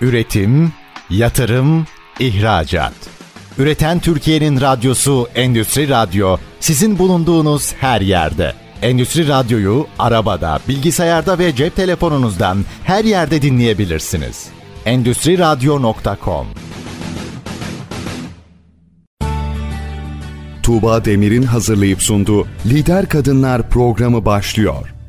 Üretim, yatırım, ihracat. Üreten Türkiye'nin radyosu Endüstri Radyo sizin bulunduğunuz her yerde. Endüstri Radyo'yu arabada, bilgisayarda ve cep telefonunuzdan her yerde dinleyebilirsiniz. Endüstri Radyo.com Tuğba Demir'in hazırlayıp sunduğu Lider Kadınlar programı başlıyor.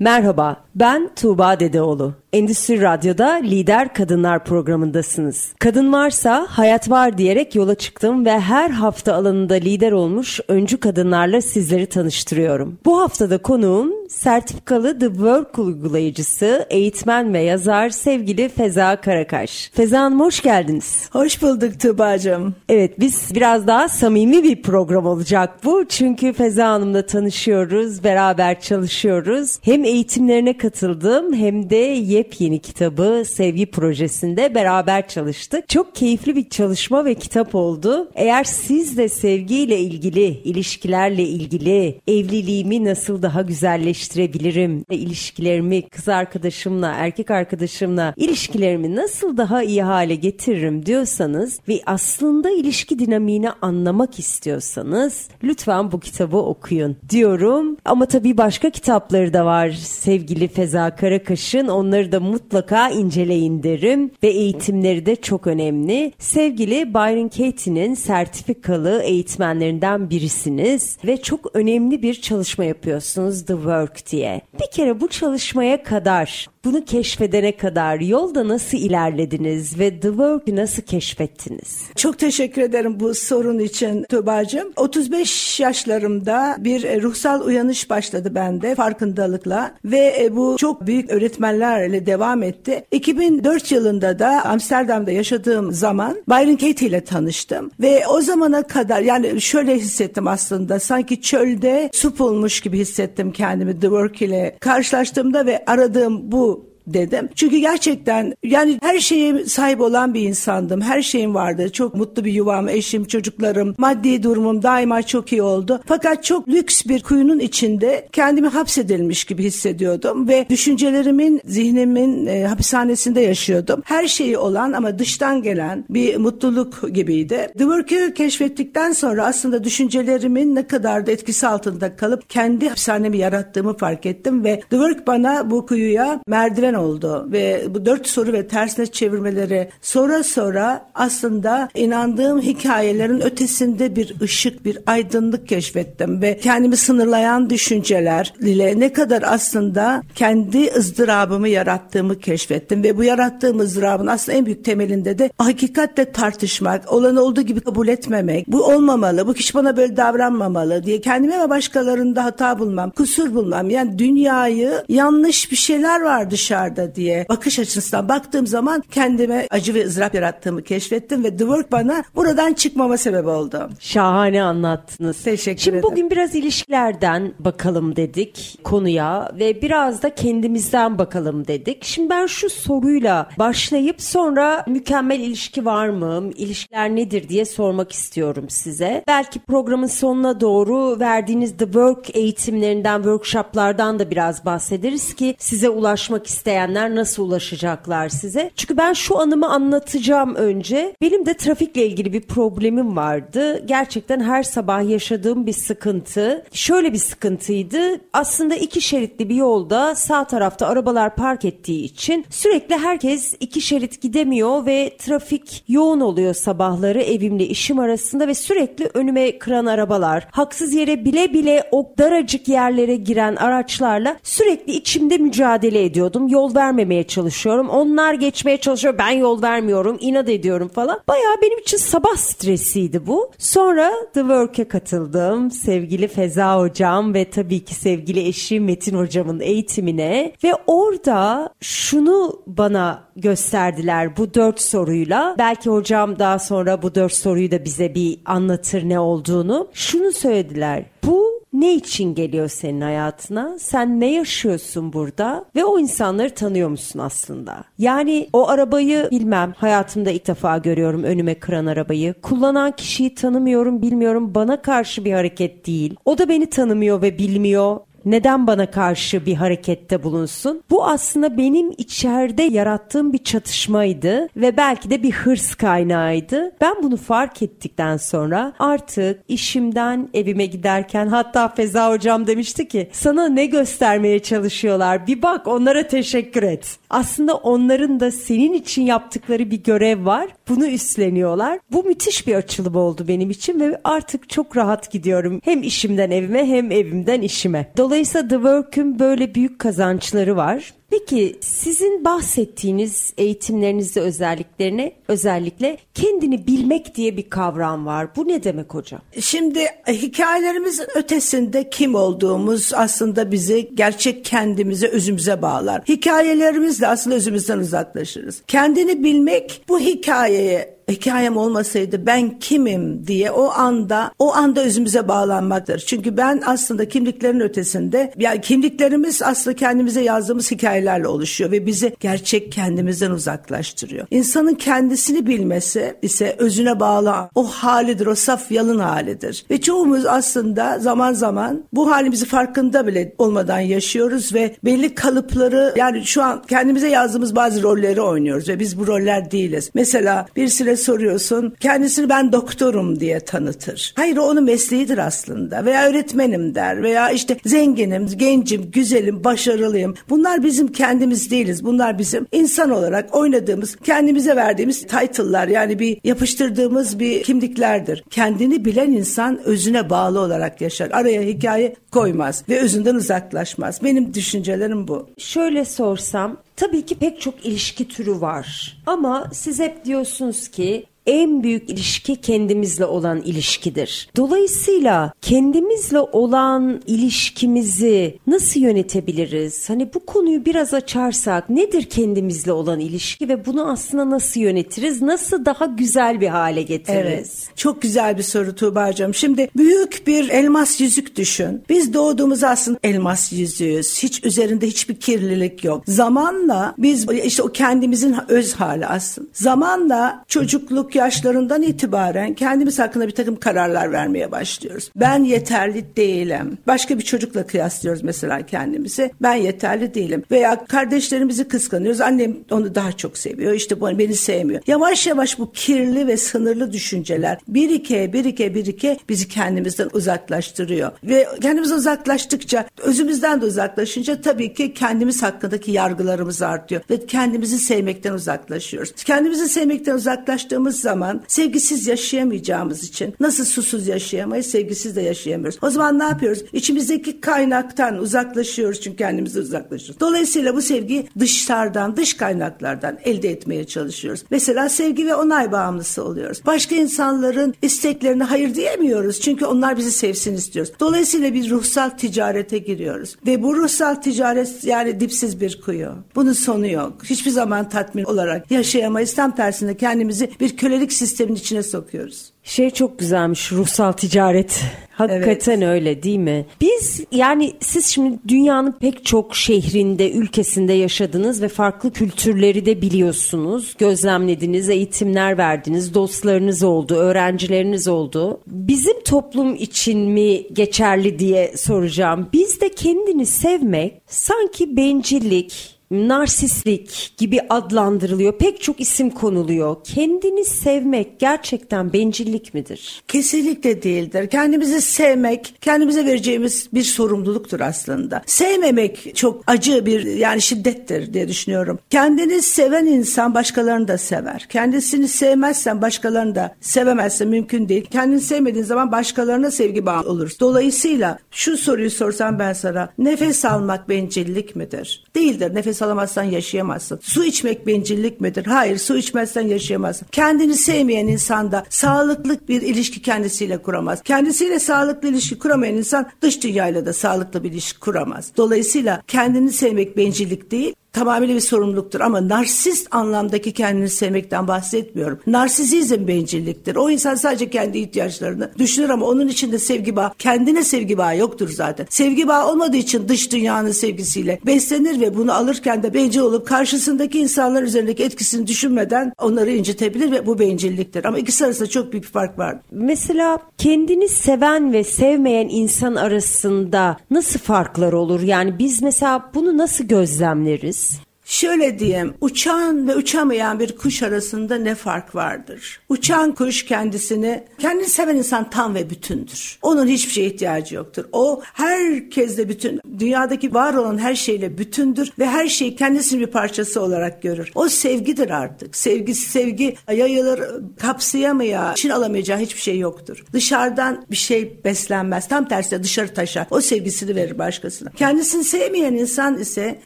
Merhaba, ben Tuğba Dedeoğlu. Endüstri Radyo'da Lider Kadınlar programındasınız. Kadın varsa hayat var diyerek yola çıktım ve her hafta alanında lider olmuş öncü kadınlarla sizleri tanıştırıyorum. Bu haftada konuğum sertifikalı The Work uygulayıcısı, eğitmen ve yazar sevgili Feza Karakaş. Feza Hanım hoş geldiniz. Hoş bulduk Tuğba'cığım. Evet biz biraz daha samimi bir program olacak bu. Çünkü Feza Hanım'la tanışıyoruz, beraber çalışıyoruz. Hem eğitimlerine katıldım hem de yepyeni kitabı Sevgi Projesi'nde beraber çalıştık. Çok keyifli bir çalışma ve kitap oldu. Eğer siz de sevgiyle ilgili, ilişkilerle ilgili, evliliğimi nasıl daha güzelleştirebilirim, ilişkilerimi kız arkadaşımla, erkek arkadaşımla, ilişkilerimi nasıl daha iyi hale getiririm diyorsanız ve aslında ilişki dinamiğini anlamak istiyorsanız lütfen bu kitabı okuyun diyorum. Ama tabii başka kitapları da var sevgili Feza Karakaş'ın. Onları da mutlaka inceleyin derim ve eğitimleri de çok önemli. Sevgili Byron Katie'nin sertifikalı eğitmenlerinden birisiniz ve çok önemli bir çalışma yapıyorsunuz The Work diye. Bir kere bu çalışmaya kadar bunu keşfedene kadar yolda nasıl ilerlediniz ve The Work'ü nasıl keşfettiniz? Çok teşekkür ederim bu sorun için Tuğba'cığım. 35 yaşlarımda bir e, ruhsal uyanış başladı bende farkındalıkla ve e, bu çok büyük öğretmenlerle devam etti. 2004 yılında da Amsterdam'da yaşadığım zaman Byron Katie ile tanıştım ve o zamana kadar yani şöyle hissettim aslında sanki çölde su bulmuş gibi hissettim kendimi The Work ile karşılaştığımda ve aradığım bu dedim. Çünkü gerçekten yani her şeye sahip olan bir insandım. Her şeyim vardı. Çok mutlu bir yuvam, eşim, çocuklarım, maddi durumum daima çok iyi oldu. Fakat çok lüks bir kuyunun içinde kendimi hapsedilmiş gibi hissediyordum ve düşüncelerimin, zihnimin e, hapishanesinde yaşıyordum. Her şeyi olan ama dıştan gelen bir mutluluk gibiydi. The Work'ü keşfettikten sonra aslında düşüncelerimin ne kadar da etkisi altında kalıp kendi hapishanemi yarattığımı fark ettim ve The Work bana bu kuyuya merdiven oldu. Ve bu dört soru ve tersine çevirmeleri sonra sonra aslında inandığım hikayelerin ötesinde bir ışık, bir aydınlık keşfettim. Ve kendimi sınırlayan düşünceler ile ne kadar aslında kendi ızdırabımı yarattığımı keşfettim. Ve bu yarattığım ızdırabın aslında en büyük temelinde de hakikatle tartışmak, olan olduğu gibi kabul etmemek, bu olmamalı, bu kişi bana böyle davranmamalı diye kendime ve başkalarında hata bulmam, kusur bulmam. Yani dünyayı yanlış bir şeyler var dışarıda dışarıda diye bakış açısından baktığım zaman kendime acı ve ızdırap yarattığımı keşfettim ve The Work bana buradan çıkmama sebep oldu. Şahane anlattınız. Teşekkür Şimdi ederim. bugün biraz ilişkilerden bakalım dedik konuya ve biraz da kendimizden bakalım dedik. Şimdi ben şu soruyla başlayıp sonra mükemmel ilişki var mı, ilişkiler nedir diye sormak istiyorum size. Belki programın sonuna doğru verdiğiniz The Work eğitimlerinden, workshoplardan da biraz bahsederiz ki size ulaşmak isteyen isteyenler nasıl ulaşacaklar size? Çünkü ben şu anımı anlatacağım önce. Benim de trafikle ilgili bir problemim vardı. Gerçekten her sabah yaşadığım bir sıkıntı. Şöyle bir sıkıntıydı. Aslında iki şeritli bir yolda sağ tarafta arabalar park ettiği için sürekli herkes iki şerit gidemiyor ve trafik yoğun oluyor sabahları evimle işim arasında ve sürekli önüme kıran arabalar. Haksız yere bile bile o daracık yerlere giren araçlarla sürekli içimde mücadele ediyordum. Yol vermemeye çalışıyorum. Onlar geçmeye çalışıyor. Ben yol vermiyorum. inat ediyorum falan. Bayağı benim için sabah stresiydi bu. Sonra The Work'e katıldım. Sevgili Feza hocam ve tabii ki sevgili eşim Metin hocamın eğitimine ve orada şunu bana gösterdiler bu dört soruyla. Belki hocam daha sonra bu dört soruyu da bize bir anlatır ne olduğunu. Şunu söylediler. Bu ne için geliyor senin hayatına? Sen ne yaşıyorsun burada? Ve o insanları tanıyor musun aslında? Yani o arabayı bilmem hayatımda ilk defa görüyorum önüme kıran arabayı. Kullanan kişiyi tanımıyorum bilmiyorum bana karşı bir hareket değil. O da beni tanımıyor ve bilmiyor neden bana karşı bir harekette bulunsun? Bu aslında benim içeride yarattığım bir çatışmaydı ve belki de bir hırs kaynağıydı. Ben bunu fark ettikten sonra artık işimden evime giderken hatta Feza hocam demişti ki sana ne göstermeye çalışıyorlar bir bak onlara teşekkür et. Aslında onların da senin için yaptıkları bir görev var. Bunu üstleniyorlar. Bu müthiş bir açılım oldu benim için ve artık çok rahat gidiyorum. Hem işimden evime hem evimden işime. Dolayısıyla The Work'ün böyle büyük kazançları var. Peki sizin bahsettiğiniz eğitimlerinizde özelliklerine özellikle kendini bilmek diye bir kavram var. Bu ne demek hocam? Şimdi hikayelerimizin ötesinde kim olduğumuz aslında bizi gerçek kendimize, özümüze bağlar. Hikayelerimizle aslında özümüzden uzaklaşırız. Kendini bilmek bu hikayeye hikayem olmasaydı ben kimim diye o anda o anda özümüze bağlanmaktır. Çünkü ben aslında kimliklerin ötesinde yani kimliklerimiz aslında kendimize yazdığımız hikayelerle oluşuyor ve bizi gerçek kendimizden uzaklaştırıyor. İnsanın kendisini bilmesi ise özüne bağlı o halidir, o saf yalın halidir. Ve çoğumuz aslında zaman zaman bu halimizi farkında bile olmadan yaşıyoruz ve belli kalıpları yani şu an kendimize yazdığımız bazı rolleri oynuyoruz ve biz bu roller değiliz. Mesela birisine soruyorsun kendisini ben doktorum diye tanıtır. Hayır onun mesleğidir aslında veya öğretmenim der veya işte zenginim, gencim, güzelim, başarılıyım. Bunlar bizim kendimiz değiliz. Bunlar bizim insan olarak oynadığımız, kendimize verdiğimiz title'lar yani bir yapıştırdığımız bir kimliklerdir. Kendini bilen insan özüne bağlı olarak yaşar. Araya hikaye koymaz ve özünden uzaklaşmaz. Benim düşüncelerim bu. Şöyle sorsam Tabii ki pek çok ilişki türü var. Ama siz hep diyorsunuz ki en büyük ilişki kendimizle olan ilişkidir. Dolayısıyla kendimizle olan ilişkimizi nasıl yönetebiliriz? Hani bu konuyu biraz açarsak nedir kendimizle olan ilişki ve bunu aslında nasıl yönetiriz? Nasıl daha güzel bir hale getiririz? Evet. Çok güzel bir soru Tuğba'cığım. Şimdi büyük bir elmas yüzük düşün. Biz doğduğumuz aslında elmas yüzüğüz. Hiç üzerinde hiçbir kirlilik yok. Zamanla biz işte o kendimizin öz hali aslında. Zamanla çocukluk yaşlarından itibaren kendimiz hakkında bir takım kararlar vermeye başlıyoruz. Ben yeterli değilim. Başka bir çocukla kıyaslıyoruz mesela kendimizi. Ben yeterli değilim. Veya kardeşlerimizi kıskanıyoruz. Annem onu daha çok seviyor. İşte bu beni sevmiyor. Yavaş yavaş bu kirli ve sınırlı düşünceler birike birike birike bizi kendimizden uzaklaştırıyor. Ve kendimiz uzaklaştıkça özümüzden de uzaklaşınca tabii ki kendimiz hakkındaki yargılarımız artıyor. Ve kendimizi sevmekten uzaklaşıyoruz. Kendimizi sevmekten uzaklaştığımız zaman sevgisiz yaşayamayacağımız için nasıl susuz yaşayamayız sevgisiz de yaşayamıyoruz. O zaman ne yapıyoruz? İçimizdeki kaynaktan uzaklaşıyoruz çünkü kendimizi uzaklaşıyoruz. Dolayısıyla bu sevgiyi dışlardan, dış kaynaklardan elde etmeye çalışıyoruz. Mesela sevgi ve onay bağımlısı oluyoruz. Başka insanların isteklerine hayır diyemiyoruz çünkü onlar bizi sevsin istiyoruz. Dolayısıyla bir ruhsal ticarete giriyoruz. Ve bu ruhsal ticaret yani dipsiz bir kuyu. Bunun sonu yok. Hiçbir zaman tatmin olarak yaşayamayız. Tam tersine kendimizi bir kölelik sistemin içine sokuyoruz. Şey çok güzelmiş ruhsal ticaret. Hakikaten evet. öyle değil mi? Biz yani siz şimdi dünyanın pek çok şehrinde, ülkesinde yaşadınız ve farklı kültürleri de biliyorsunuz. Gözlemlediniz, eğitimler verdiniz, dostlarınız oldu, öğrencileriniz oldu. Bizim toplum için mi geçerli diye soracağım. Bizde kendini sevmek sanki bencillik, narsistlik gibi adlandırılıyor. Pek çok isim konuluyor. Kendini sevmek gerçekten bencillik midir? Kesinlikle değildir. Kendimizi sevmek, kendimize vereceğimiz bir sorumluluktur aslında. Sevmemek çok acı bir yani şiddettir diye düşünüyorum. Kendini seven insan başkalarını da sever. Kendisini sevmezsen başkalarını da sevemezsen mümkün değil. Kendini sevmediğin zaman başkalarına sevgi bağı olur. Dolayısıyla şu soruyu sorsam ben sana nefes almak bencillik midir? Değildir. Nefes nefes alamazsan yaşayamazsın. Su içmek bencillik midir? Hayır su içmezsen yaşayamazsın. Kendini sevmeyen insan da sağlıklı bir ilişki kendisiyle kuramaz. Kendisiyle sağlıklı ilişki kuramayan insan dış dünyayla da sağlıklı bir ilişki kuramaz. Dolayısıyla kendini sevmek bencillik değil, tamamıyla bir sorumluluktur ama narsist anlamdaki kendini sevmekten bahsetmiyorum. Narsizizm bencilliktir. O insan sadece kendi ihtiyaçlarını düşünür ama onun içinde sevgi bağı, kendine sevgi bağı yoktur zaten. Sevgi bağı olmadığı için dış dünyanın sevgisiyle beslenir ve bunu alırken de bencil olup karşısındaki insanlar üzerindeki etkisini düşünmeden onları incitebilir ve bu bencilliktir. Ama ikisi arasında çok büyük bir fark var. Mesela kendini seven ve sevmeyen insan arasında nasıl farklar olur? Yani biz mesela bunu nasıl gözlemleriz? Şöyle diyeyim, uçan ve uçamayan bir kuş arasında ne fark vardır? Uçan kuş kendisini, kendini seven insan tam ve bütündür. Onun hiçbir şeye ihtiyacı yoktur. O herkesle bütün, dünyadaki var olan her şeyle bütündür ve her şeyi kendisinin bir parçası olarak görür. O sevgidir artık. Sevgi, sevgi yayılır, kapsayamayacağı, için alamayacağı hiçbir şey yoktur. Dışarıdan bir şey beslenmez. Tam tersine dışarı taşar. O sevgisini verir başkasına. Kendisini sevmeyen insan ise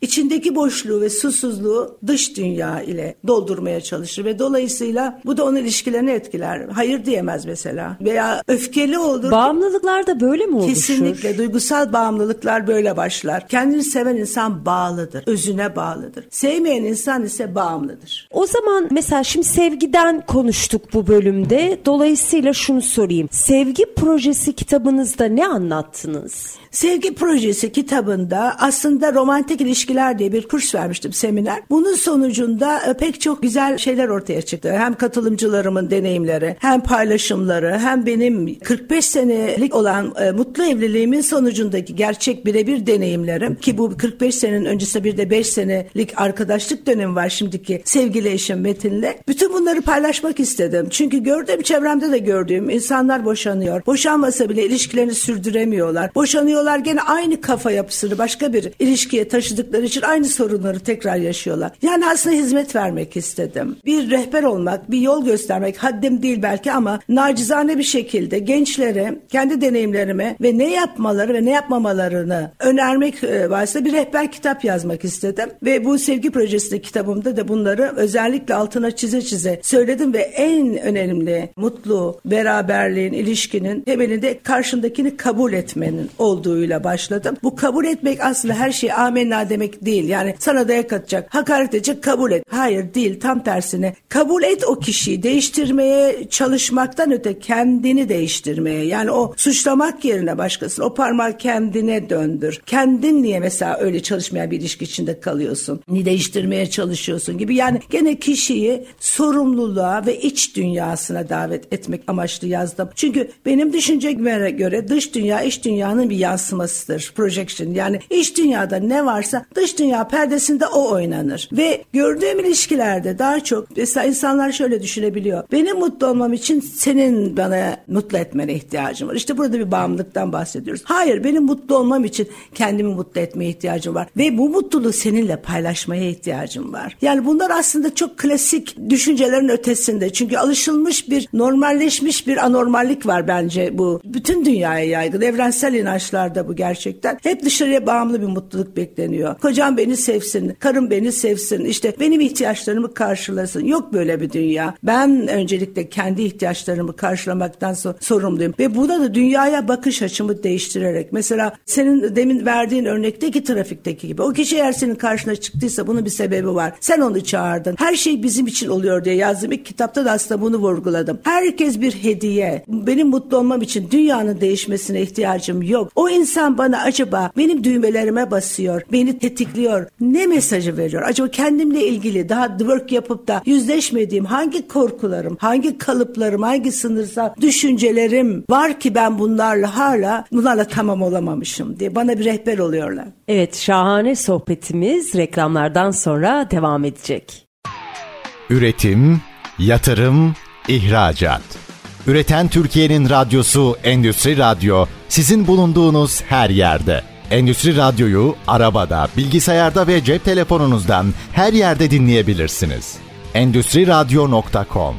içindeki boşluğu ve su susuzluğu dış dünya ile doldurmaya çalışır ve dolayısıyla bu da onun ilişkilerini etkiler. Hayır diyemez mesela veya öfkeli olur. Bağımlılıklar da böyle mi oluşur? Kesinlikle duygusal bağımlılıklar böyle başlar. Kendini seven insan bağlıdır, özüne bağlıdır. Sevmeyen insan ise bağımlıdır. O zaman mesela şimdi sevgiden konuştuk bu bölümde. Dolayısıyla şunu sorayım. Sevgi projesi kitabınızda ne anlattınız? Sevgi projesi kitabında aslında romantik ilişkiler diye bir kurs vermiştim seminer. Bunun sonucunda e, pek çok güzel şeyler ortaya çıktı. Hem katılımcılarımın deneyimleri, hem paylaşımları, hem benim 45 senelik olan e, mutlu evliliğimin sonucundaki gerçek birebir deneyimlerim ki bu 45 senenin öncesinde bir de 5 senelik arkadaşlık dönemi var şimdiki sevgili eşim Metin'le. Bütün bunları paylaşmak istedim. Çünkü gördüğüm çevremde de gördüğüm insanlar boşanıyor. Boşanmasa bile ilişkilerini sürdüremiyorlar. Boşanıyorlar gene aynı kafa yapısını başka bir ilişkiye taşıdıkları için aynı sorunları tekrar tekrar yaşıyorlar. Yani aslında hizmet vermek istedim. Bir rehber olmak, bir yol göstermek haddim değil belki ama nacizane bir şekilde gençlere kendi deneyimlerimi ve ne yapmaları ve ne yapmamalarını önermek e, varsa bir rehber kitap yazmak istedim. Ve bu sevgi projesinde kitabımda da bunları özellikle altına çize çize söyledim ve en önemli mutlu beraberliğin, ilişkinin temelinde karşındakini kabul etmenin olduğuyla başladım. Bu kabul etmek aslında her şey amenna demek değil. Yani sana dayak hakaret edecek kabul et. Hayır değil tam tersine. Kabul et o kişiyi değiştirmeye çalışmaktan öte kendini değiştirmeye. Yani o suçlamak yerine başkasını o parmağı kendine döndür. Kendin niye mesela öyle çalışmayan bir ilişki içinde kalıyorsun? Ni değiştirmeye çalışıyorsun gibi. Yani gene kişiyi sorumluluğa ve iç dünyasına davet etmek amaçlı yazdım. Çünkü benim düşünceme göre dış dünya iç dünyanın bir yansımasıdır. Projection yani iç dünyada ne varsa dış dünya perdesinde o oynanır. Ve gördüğüm ilişkilerde daha çok mesela insanlar şöyle düşünebiliyor. Benim mutlu olmam için senin bana mutlu etmene ihtiyacım var. İşte burada bir bağımlılıktan bahsediyoruz. Hayır benim mutlu olmam için kendimi mutlu etmeye ihtiyacım var. Ve bu mutluluğu seninle paylaşmaya ihtiyacım var. Yani bunlar aslında çok klasik düşüncelerin ötesinde. Çünkü alışılmış bir normalleşmiş bir anormallik var bence bu. Bütün dünyaya yaygın. Evrensel inançlarda bu gerçekten. Hep dışarıya bağımlı bir mutluluk bekleniyor. Kocam beni sevsin, karım beni sevsin, işte benim ihtiyaçlarımı karşılasın. Yok böyle bir dünya. Ben öncelikle kendi ihtiyaçlarımı karşılamaktan so sorumluyum. Ve burada da dünyaya bakış açımı değiştirerek. Mesela senin demin verdiğin örnekteki trafikteki gibi. O kişi eğer senin karşına çıktıysa bunun bir sebebi var. Sen onu çağırdın. Her şey bizim için oluyor diye yazdığım ilk kitapta da aslında bunu vurguladım. Herkes bir hediye. Benim mutlu olmam için dünyanın değişmesine ihtiyacım yok. O insan bana acaba benim düğmelerime basıyor, beni tetikliyor. Ne mesaj mesajı veriyor? Acaba kendimle ilgili daha work yapıp da yüzleşmediğim hangi korkularım, hangi kalıplarım, hangi sınırsal düşüncelerim var ki ben bunlarla hala bunlarla tamam olamamışım diye bana bir rehber oluyorlar. Evet şahane sohbetimiz reklamlardan sonra devam edecek. Üretim, yatırım, ihracat. Üreten Türkiye'nin radyosu Endüstri Radyo sizin bulunduğunuz her yerde. Endüstri Radyo'yu arabada, bilgisayarda ve cep telefonunuzdan her yerde dinleyebilirsiniz. Endüstri Radyo.com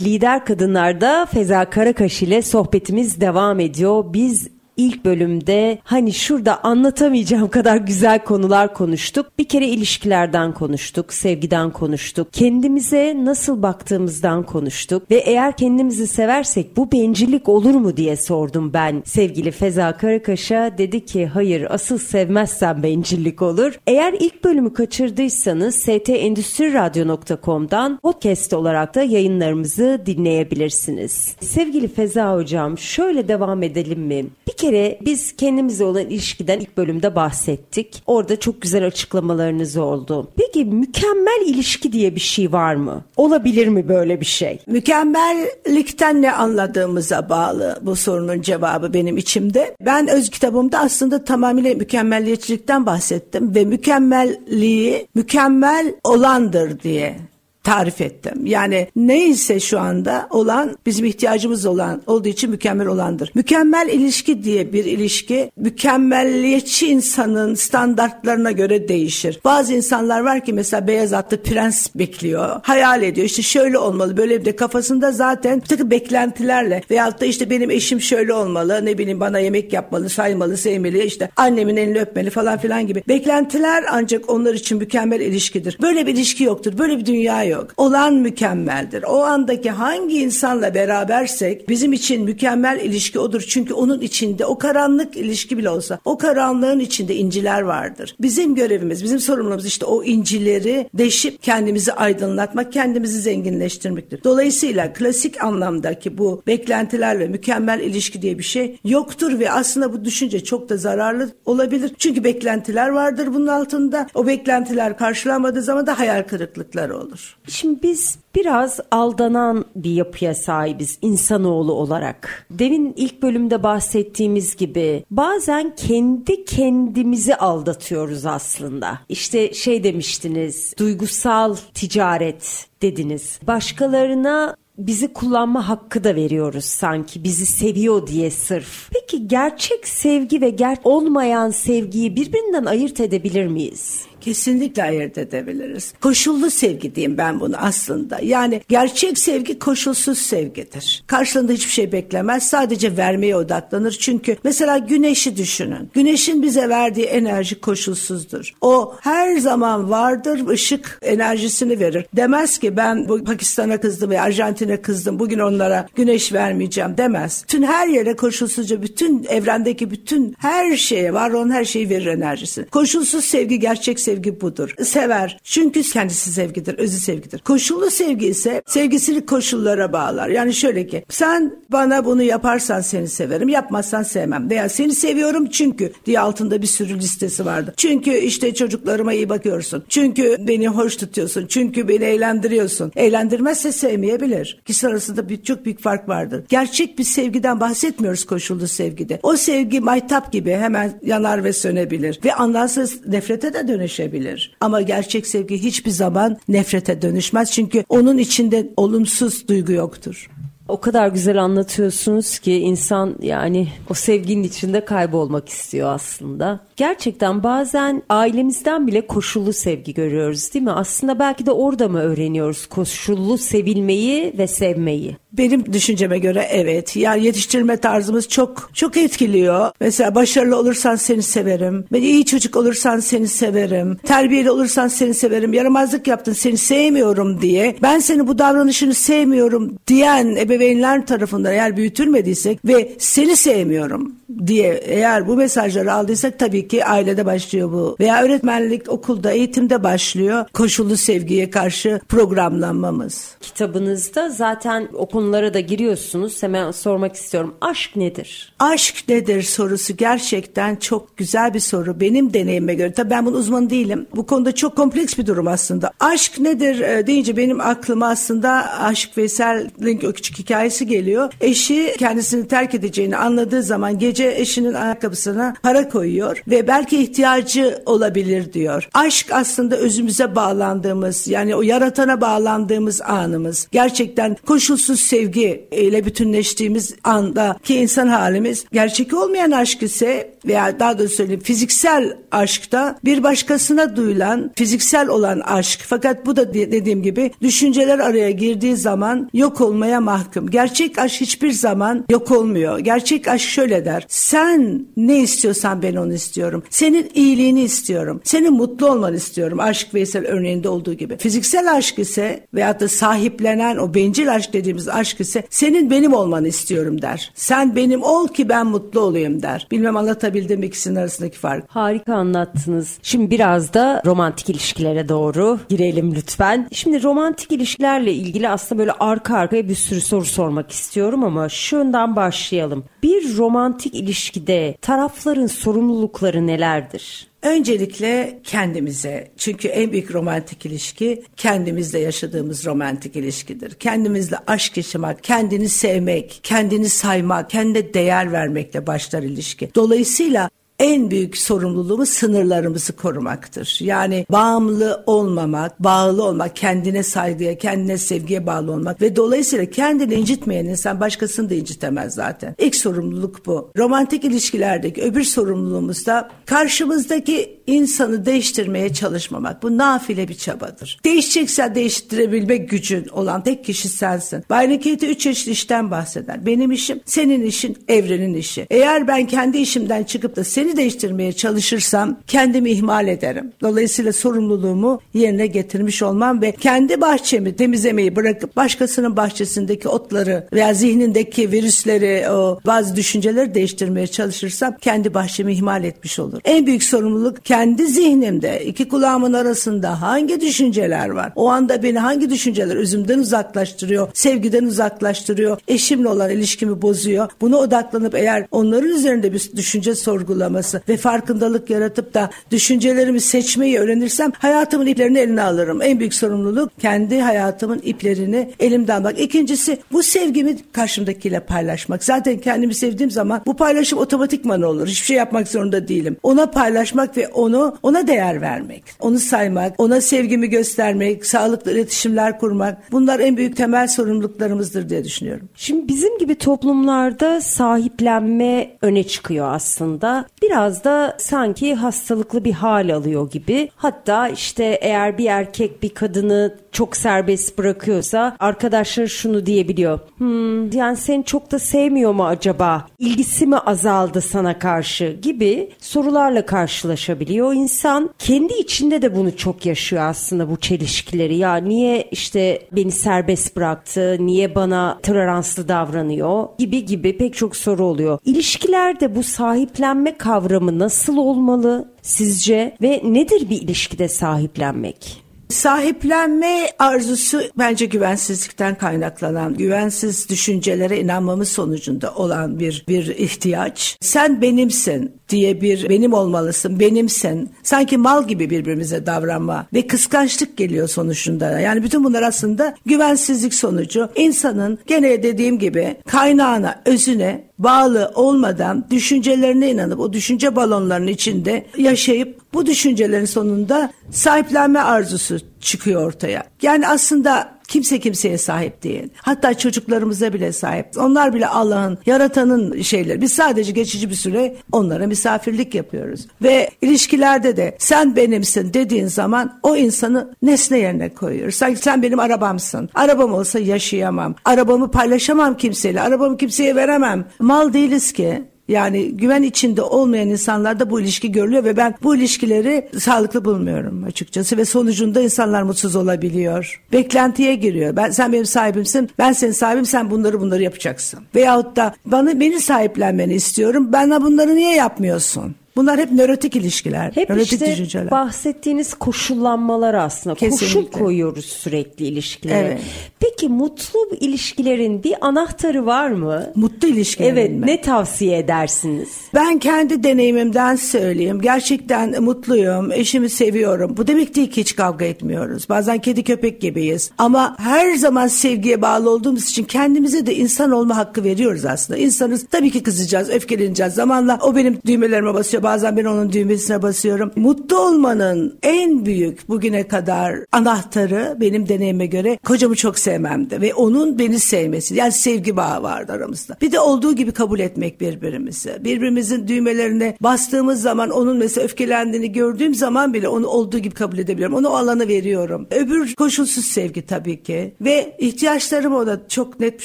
Lider Kadınlar'da Feza Karakaş ile sohbetimiz devam ediyor. Biz ilk bölümde hani şurada anlatamayacağım kadar güzel konular konuştuk. Bir kere ilişkilerden konuştuk, sevgiden konuştuk. Kendimize nasıl baktığımızdan konuştuk ve eğer kendimizi seversek bu bencillik olur mu diye sordum ben sevgili Feza Karakaş'a. Dedi ki hayır asıl sevmezsen bencillik olur. Eğer ilk bölümü kaçırdıysanız stendüstriradyo.com'dan podcast olarak da yayınlarımızı dinleyebilirsiniz. Sevgili Feza Hocam şöyle devam edelim mi? Bir kere biz kendimize olan ilişkiden ilk bölümde bahsettik. Orada çok güzel açıklamalarınız oldu. Peki mükemmel ilişki diye bir şey var mı? Olabilir mi böyle bir şey? Mükemmellikten ne anladığımıza bağlı bu sorunun cevabı benim içimde. Ben öz kitabımda aslında tamamıyla mükemmelliyetçilikten bahsettim ve mükemmelliği mükemmel olandır diye tarif ettim. Yani neyse şu anda olan bizim ihtiyacımız olan olduğu için mükemmel olandır. Mükemmel ilişki diye bir ilişki mükemmelliyetçi insanın standartlarına göre değişir. Bazı insanlar var ki mesela beyaz atlı prens bekliyor. Hayal ediyor işte şöyle olmalı böyle bir de kafasında zaten bir takım beklentilerle veyahut da işte benim eşim şöyle olmalı ne bileyim bana yemek yapmalı saymalı sevmeli işte annemin elini öpmeli falan filan gibi. Beklentiler ancak onlar için mükemmel ilişkidir. Böyle bir ilişki yoktur. Böyle bir dünya yok yok. Olan mükemmeldir. O andaki hangi insanla berabersek bizim için mükemmel ilişki odur. Çünkü onun içinde o karanlık ilişki bile olsa o karanlığın içinde inciler vardır. Bizim görevimiz, bizim sorumluluğumuz işte o incileri deşip kendimizi aydınlatmak, kendimizi zenginleştirmektir. Dolayısıyla klasik anlamdaki bu beklentiler ve mükemmel ilişki diye bir şey yoktur ve aslında bu düşünce çok da zararlı olabilir. Çünkü beklentiler vardır bunun altında. O beklentiler karşılanmadığı zaman da hayal kırıklıkları olur. Şimdi biz biraz aldanan bir yapıya sahibiz insanoğlu olarak. Demin ilk bölümde bahsettiğimiz gibi bazen kendi kendimizi aldatıyoruz aslında. İşte şey demiştiniz duygusal ticaret dediniz. Başkalarına bizi kullanma hakkı da veriyoruz sanki bizi seviyor diye sırf. Peki gerçek sevgi ve ger olmayan sevgiyi birbirinden ayırt edebilir miyiz? Kesinlikle ayırt edebiliriz. Koşullu sevgi diyeyim ben bunu aslında. Yani gerçek sevgi koşulsuz sevgidir. Karşılığında hiçbir şey beklemez. Sadece vermeye odaklanır. Çünkü mesela güneşi düşünün. Güneşin bize verdiği enerji koşulsuzdur. O her zaman vardır. ışık enerjisini verir. Demez ki ben bu Pakistan'a kızdım ve Arjantin'e kızdım. Bugün onlara güneş vermeyeceğim demez. Tüm her yere koşulsuzca bütün evrendeki bütün her şeye var olan her şeyi verir enerjisini. Koşulsuz sevgi gerçek sevgi sevgi budur. Sever. Çünkü kendisi sevgidir, özü sevgidir. Koşullu sevgi ise sevgisini koşullara bağlar. Yani şöyle ki sen bana bunu yaparsan seni severim, yapmazsan sevmem. Veya seni seviyorum çünkü diye altında bir sürü listesi vardı. Çünkü işte çocuklarıma iyi bakıyorsun. Çünkü beni hoş tutuyorsun. Çünkü beni eğlendiriyorsun. Eğlendirmezse sevmeyebilir. Kişi arasında bir, çok büyük fark vardır. Gerçek bir sevgiden bahsetmiyoruz koşullu sevgide. O sevgi maytap gibi hemen yanar ve sönebilir. Ve anlamsız nefrete de dönüşebilir dönüşebilir. Ama gerçek sevgi hiçbir zaman nefrete dönüşmez çünkü onun içinde olumsuz duygu yoktur. O kadar güzel anlatıyorsunuz ki insan yani o sevginin içinde kaybolmak istiyor aslında. Gerçekten bazen ailemizden bile koşullu sevgi görüyoruz değil mi? Aslında belki de orada mı öğreniyoruz koşullu sevilmeyi ve sevmeyi? Benim düşünceme göre evet. Yani yetiştirme tarzımız çok çok etkiliyor. Mesela başarılı olursan seni severim. Ben iyi çocuk olursan seni severim. Terbiyeli olursan seni severim. Yaramazlık yaptın seni sevmiyorum diye. Ben seni bu davranışını sevmiyorum diyen ebeveynler tarafından eğer büyütülmediysek ve seni sevmiyorum diye eğer bu mesajları aldıysak tabii ki ailede başlıyor bu. Veya öğretmenlik okulda eğitimde başlıyor. Koşullu sevgiye karşı programlanmamız. Kitabınızda zaten o konulara da giriyorsunuz. Hemen sormak istiyorum. Aşk nedir? Aşk nedir sorusu gerçekten çok güzel bir soru. Benim deneyime göre. Tabii ben bunun uzmanı değilim. Bu konuda çok kompleks bir durum aslında. Aşk nedir e, deyince benim aklıma aslında Aşk Veysel'in o küçük hikayesi geliyor. Eşi kendisini terk edeceğini anladığı zaman gece eşinin ayakkabısına para koyuyor ve belki ihtiyacı olabilir diyor. Aşk aslında özümüze bağlandığımız yani o yaratana bağlandığımız anımız. Gerçekten koşulsuz sevgi ile bütünleştiğimiz andaki insan halimiz gerçek olmayan aşk ise veya daha da söyleyeyim fiziksel aşkta bir başkasına duyulan fiziksel olan aşk fakat bu da dediğim gibi düşünceler araya girdiği zaman yok olmaya mahkum. Gerçek aşk hiçbir zaman yok olmuyor. Gerçek aşk şöyle der. Sen ne istiyorsan ben onu istiyorum. Senin iyiliğini istiyorum. Senin mutlu olmanı istiyorum. Aşk Veysel örneğinde olduğu gibi. Fiziksel aşk ise veyahut da sahiplenen o bencil aşk dediğimiz aşk ise senin benim olmanı istiyorum der. Sen benim ol ki ben mutlu olayım der. Bilmem anlatabildim ikisinin arasındaki fark. Harika anlattınız. Şimdi biraz da romantik ilişkilere doğru girelim lütfen. Şimdi romantik ilişkilerle ilgili aslında böyle arka arkaya bir sürü soru sormak istiyorum ama şundan başlayalım. Bir romantik ilişkide tarafların sorumlulukları nelerdir? Öncelikle kendimize çünkü en büyük romantik ilişki kendimizle yaşadığımız romantik ilişkidir. Kendimizle aşk yaşamak, kendini sevmek, kendini saymak, kendine değer vermekle başlar ilişki. Dolayısıyla en büyük sorumluluğumuz sınırlarımızı korumaktır. Yani bağımlı olmamak, bağlı olmak, kendine saygıya, kendine sevgiye bağlı olmak ve dolayısıyla kendini incitmeyen insan başkasını da incitemez zaten. İlk sorumluluk bu. Romantik ilişkilerdeki öbür sorumluluğumuz da karşımızdaki insanı değiştirmeye çalışmamak. Bu nafile bir çabadır. Değişecekse değiştirebilmek gücün olan tek kişi sensin. Byron Katie üç çeşit işten bahseder. Benim işim, senin işin, evrenin işi. Eğer ben kendi işimden çıkıp da seni değiştirmeye çalışırsam kendimi ihmal ederim. Dolayısıyla sorumluluğumu yerine getirmiş olmam ve kendi bahçemi temizlemeyi bırakıp başkasının bahçesindeki otları veya zihnindeki virüsleri, o bazı düşünceleri değiştirmeye çalışırsam kendi bahçemi ihmal etmiş olur. En büyük sorumluluk kendi zihnimde iki kulağımın arasında hangi düşünceler var? O anda beni hangi düşünceler özümden uzaklaştırıyor, sevgiden uzaklaştırıyor, eşimle olan ilişkimi bozuyor. Buna odaklanıp eğer onların üzerinde bir düşünce sorgulaması ve farkındalık yaratıp da düşüncelerimi seçmeyi öğrenirsem hayatımın iplerini eline alırım. En büyük sorumluluk kendi hayatımın iplerini elimden almak. İkincisi bu sevgimi karşımdakiyle paylaşmak. Zaten kendimi sevdiğim zaman bu paylaşım otomatikman olur. Hiçbir şey yapmak zorunda değilim. Ona paylaşmak ve onu ona değer vermek, onu saymak, ona sevgimi göstermek, sağlıklı iletişimler kurmak bunlar en büyük temel sorumluluklarımızdır diye düşünüyorum. Şimdi bizim gibi toplumlarda sahiplenme öne çıkıyor aslında. Biraz da sanki hastalıklı bir hal alıyor gibi. Hatta işte eğer bir erkek bir kadını çok serbest bırakıyorsa arkadaşlar şunu diyebiliyor. Hmm, yani seni çok da sevmiyor mu acaba? İlgisi mi azaldı sana karşı gibi sorularla karşılaşabiliyor insan. Kendi içinde de bunu çok yaşıyor aslında bu çelişkileri. Ya niye işte beni serbest bıraktı? Niye bana toleranslı davranıyor? Gibi gibi pek çok soru oluyor. İlişkilerde bu sahiplenme kavramı nasıl olmalı sizce ve nedir bir ilişkide sahiplenmek? Sahiplenme arzusu bence güvensizlikten kaynaklanan, güvensiz düşüncelere inanmamız sonucunda olan bir bir ihtiyaç. Sen benimsin diye bir benim olmalısın, benimsin. Sanki mal gibi birbirimize davranma ve kıskançlık geliyor sonucunda. Yani bütün bunlar aslında güvensizlik sonucu. İnsanın gene dediğim gibi kaynağına, özüne bağlı olmadan düşüncelerine inanıp o düşünce balonlarının içinde yaşayıp bu düşüncelerin sonunda sahiplenme arzusu çıkıyor ortaya. Yani aslında kimse kimseye sahip değil. Hatta çocuklarımıza bile sahip. Onlar bile Allah'ın, yaratanın şeyleri. Biz sadece geçici bir süre onlara misafirlik yapıyoruz. Ve ilişkilerde de sen benimsin dediğin zaman o insanı nesne yerine koyuyoruz. Sanki sen benim arabamsın. Arabam olsa yaşayamam. Arabamı paylaşamam kimseyle. Arabamı kimseye veremem. Mal değiliz ki. Yani güven içinde olmayan insanlarda bu ilişki görülüyor ve ben bu ilişkileri sağlıklı bulmuyorum açıkçası ve sonucunda insanlar mutsuz olabiliyor. Beklentiye giriyor. Ben sen benim sahibimsin. Ben senin sahibim. Sen bunları bunları yapacaksın. Veyahut da bana beni sahiplenmeni istiyorum. Bana bunları niye yapmıyorsun? Bunlar hep nörotik ilişkiler. Hep nörotik işte düşünceler. bahsettiğiniz koşullanmalar aslında. Kesinlikle. Koşul koyuyoruz sürekli ilişkilere. Evet. Peki mutlu ilişkilerin bir anahtarı var mı? Mutlu ilişkilerin Evet mi? ne tavsiye edersiniz? Ben kendi deneyimimden söyleyeyim. Gerçekten mutluyum, eşimi seviyorum. Bu demek değil ki hiç kavga etmiyoruz. Bazen kedi köpek gibiyiz. Ama her zaman sevgiye bağlı olduğumuz için kendimize de insan olma hakkı veriyoruz aslında. İnsanız tabii ki kızacağız, öfkeleneceğiz. Zamanla o benim düğmelerime basıyor, Bazen ben onun düğmesine basıyorum. Mutlu olmanın en büyük bugüne kadar anahtarı benim deneyime göre kocamı çok sevmemdi ve onun beni sevmesi. Yani sevgi bağı vardı aramızda. Bir de olduğu gibi kabul etmek birbirimizi. Birbirimizin düğmelerine bastığımız zaman onun mesela öfkelendiğini gördüğüm zaman bile onu olduğu gibi kabul edebiliyorum. Onu o alanı veriyorum. Öbür koşulsuz sevgi tabii ki. Ve ihtiyaçlarımı ona çok net bir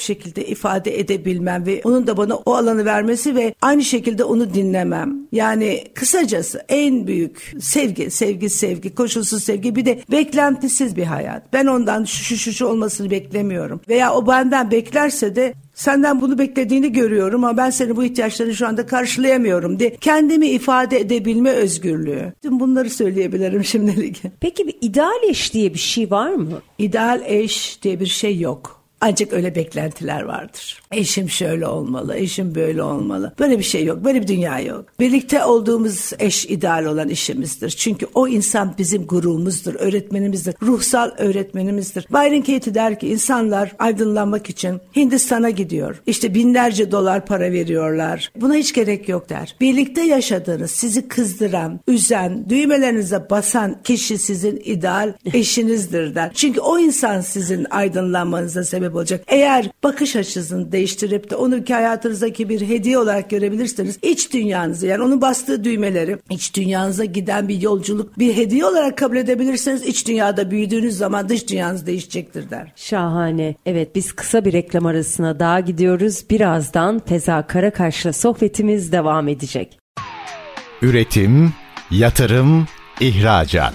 şekilde ifade edebilmem ve onun da bana o alanı vermesi ve aynı şekilde onu dinlemem. Yani kısacası en büyük sevgi, sevgi, sevgi, koşulsuz sevgi bir de beklentisiz bir hayat. Ben ondan şu şu şu, şu olmasını beklemiyorum. Veya o benden beklerse de senden bunu beklediğini görüyorum ama ben senin bu ihtiyaçlarını şu anda karşılayamıyorum diye kendimi ifade edebilme özgürlüğü. Tüm bunları söyleyebilirim şimdilik. Peki bir ideal eş diye bir şey var mı? İdeal eş diye bir şey yok. Ancak öyle beklentiler vardır. Eşim şöyle olmalı, eşim böyle olmalı. Böyle bir şey yok, böyle bir dünya yok. Birlikte olduğumuz eş ideal olan işimizdir. Çünkü o insan bizim gururumuzdur, öğretmenimizdir, ruhsal öğretmenimizdir. Byron Katie der ki insanlar aydınlanmak için Hindistan'a gidiyor. İşte binlerce dolar para veriyorlar. Buna hiç gerek yok der. Birlikte yaşadığınız, sizi kızdıran, üzen, düğmelerinize basan kişi sizin ideal eşinizdir der. Çünkü o insan sizin aydınlanmanıza sebep sebep olacak. Eğer bakış açısını değiştirip de onu ki hayatınızdaki bir hediye olarak görebilirseniz iç dünyanızı yani onun bastığı düğmeleri iç dünyanıza giden bir yolculuk bir hediye olarak kabul edebilirseniz iç dünyada büyüdüğünüz zaman dış dünyanız değişecektir der. Şahane. Evet biz kısa bir reklam arasına daha gidiyoruz. Birazdan Feza Karakaş'la sohbetimiz devam edecek. Üretim, yatırım, ihracat.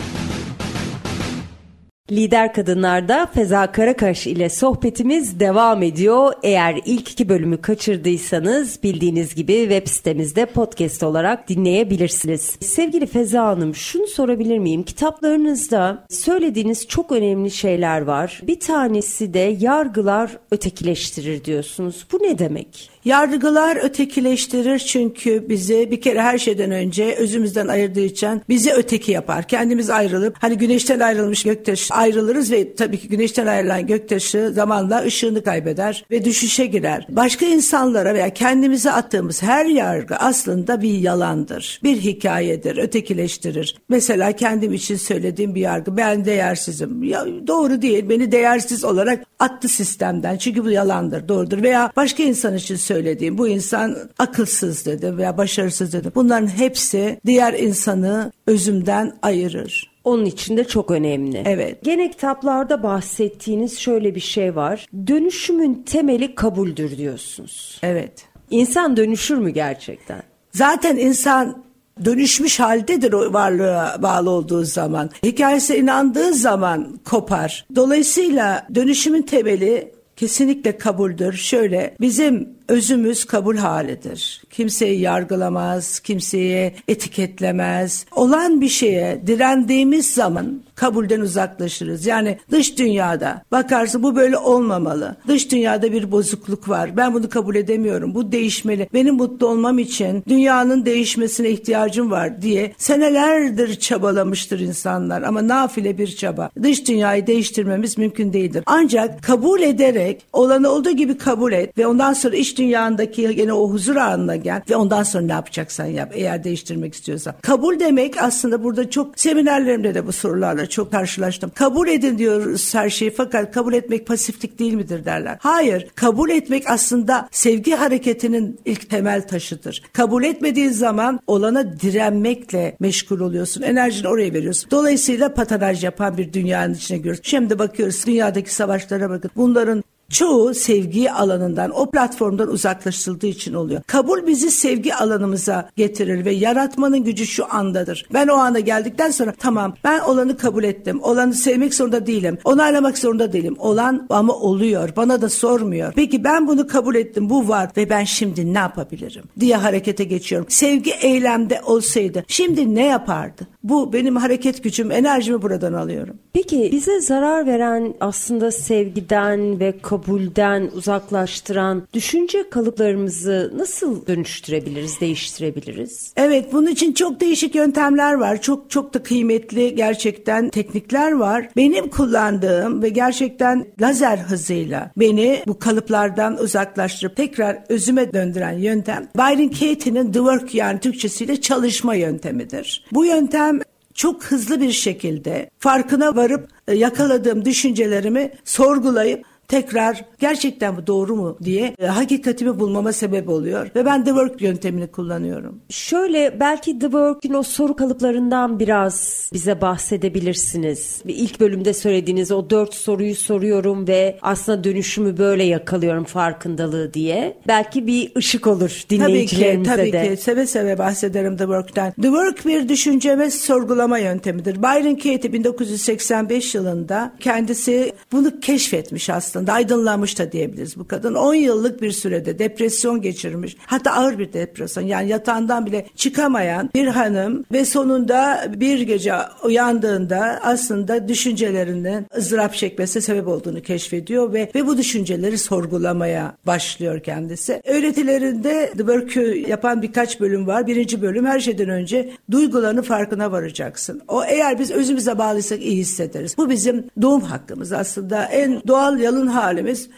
Lider Kadınlar'da Feza Karakaş ile sohbetimiz devam ediyor. Eğer ilk iki bölümü kaçırdıysanız bildiğiniz gibi web sitemizde podcast olarak dinleyebilirsiniz. Sevgili Feza Hanım şunu sorabilir miyim? Kitaplarınızda söylediğiniz çok önemli şeyler var. Bir tanesi de yargılar ötekileştirir diyorsunuz. Bu ne demek? Yargılar ötekileştirir çünkü bizi bir kere her şeyden önce özümüzden ayırdığı için bizi öteki yapar. Kendimiz ayrılıp hani güneşten ayrılmış göktaşı ayrılırız ve tabii ki güneşten ayrılan göktaşı zamanla ışığını kaybeder ve düşüşe girer. Başka insanlara veya kendimize attığımız her yargı aslında bir yalandır. Bir hikayedir, ötekileştirir. Mesela kendim için söylediğim bir yargı ben değersizim. Ya doğru değil. Beni değersiz olarak attı sistemden. Çünkü bu yalandır, doğrudur. Veya başka insan için söylediğim bu insan akılsız dedi veya başarısız dedi. Bunların hepsi diğer insanı özümden ayırır. Onun için de çok önemli. Evet. Gene kitaplarda bahsettiğiniz şöyle bir şey var. Dönüşümün temeli kabuldür diyorsunuz. Evet. İnsan dönüşür mü gerçekten? Zaten insan dönüşmüş haldedir o varlığa bağlı olduğu zaman. Hikayesine inandığı zaman kopar. Dolayısıyla dönüşümün temeli kesinlikle kabuldür. Şöyle bizim özümüz kabul halidir. Kimseyi yargılamaz, kimseye etiketlemez. Olan bir şeye direndiğimiz zaman kabulden uzaklaşırız. Yani dış dünyada bakarsın bu böyle olmamalı. Dış dünyada bir bozukluk var. Ben bunu kabul edemiyorum. Bu değişmeli. Benim mutlu olmam için dünyanın değişmesine ihtiyacım var diye senelerdir çabalamıştır insanlar ama nafile bir çaba. Dış dünyayı değiştirmemiz mümkün değildir. Ancak kabul ederek olanı olduğu gibi kabul et ve ondan sonra iç dünyandaki yine o huzur anına gel ve ondan sonra ne yapacaksan yap eğer değiştirmek istiyorsan. Kabul demek aslında burada çok seminerlerimde de bu sorularla çok karşılaştım. Kabul edin diyoruz her şeyi fakat kabul etmek pasiflik değil midir derler. Hayır kabul etmek aslında sevgi hareketinin ilk temel taşıdır. Kabul etmediğin zaman olana direnmekle meşgul oluyorsun. Enerjini oraya veriyorsun. Dolayısıyla patanaj yapan bir dünyanın içine giriyoruz. Şimdi bakıyoruz dünyadaki savaşlara bakın. Bunların çoğu sevgi alanından, o platformdan uzaklaştırıldığı için oluyor. Kabul bizi sevgi alanımıza getirir ve yaratmanın gücü şu andadır. Ben o ana geldikten sonra tamam ben olanı kabul ettim. Olanı sevmek zorunda değilim. Onaylamak zorunda değilim. Olan ama oluyor. Bana da sormuyor. Peki ben bunu kabul ettim. Bu var ve ben şimdi ne yapabilirim diye harekete geçiyorum. Sevgi eylemde olsaydı şimdi ne yapardı? Bu benim hareket gücüm, enerjimi buradan alıyorum. Peki bize zarar veren aslında sevgiden ve kabul kabulden uzaklaştıran düşünce kalıplarımızı nasıl dönüştürebiliriz, değiştirebiliriz? Evet bunun için çok değişik yöntemler var. Çok çok da kıymetli gerçekten teknikler var. Benim kullandığım ve gerçekten lazer hızıyla beni bu kalıplardan uzaklaştırıp tekrar özüme döndüren yöntem Byron Katie'nin The Work yani Türkçesiyle çalışma yöntemidir. Bu yöntem çok hızlı bir şekilde farkına varıp e, yakaladığım düşüncelerimi sorgulayıp tekrar gerçekten bu doğru mu diye e, hakikatimi bulmama sebep oluyor. Ve ben The Work yöntemini kullanıyorum. Şöyle belki The Work'ün o soru kalıplarından biraz bize bahsedebilirsiniz. İlk bölümde söylediğiniz o dört soruyu soruyorum ve aslında dönüşümü böyle yakalıyorum farkındalığı diye. Belki bir ışık olur dinleyicilerimize tabii ki, de. Tabii ki seve seve bahsederim The Work'ten. The Work bir düşünce ve sorgulama yöntemidir. Byron Katie 1985 yılında kendisi bunu keşfetmiş aslında. Aydınlanmış da diyebiliriz bu kadın. 10 yıllık bir sürede depresyon geçirmiş. Hatta ağır bir depresyon. Yani yatağından bile çıkamayan bir hanım ve sonunda bir gece uyandığında aslında düşüncelerinin ızdırap çekmesine sebep olduğunu keşfediyor ve ve bu düşünceleri sorgulamaya başlıyor kendisi. Öğretilerinde The Work'ü yapan birkaç bölüm var. Birinci bölüm her şeyden önce duygularının farkına varacaksın. O eğer biz özümüze bağlıysak iyi hissederiz. Bu bizim doğum hakkımız aslında. En doğal yalın halimiz.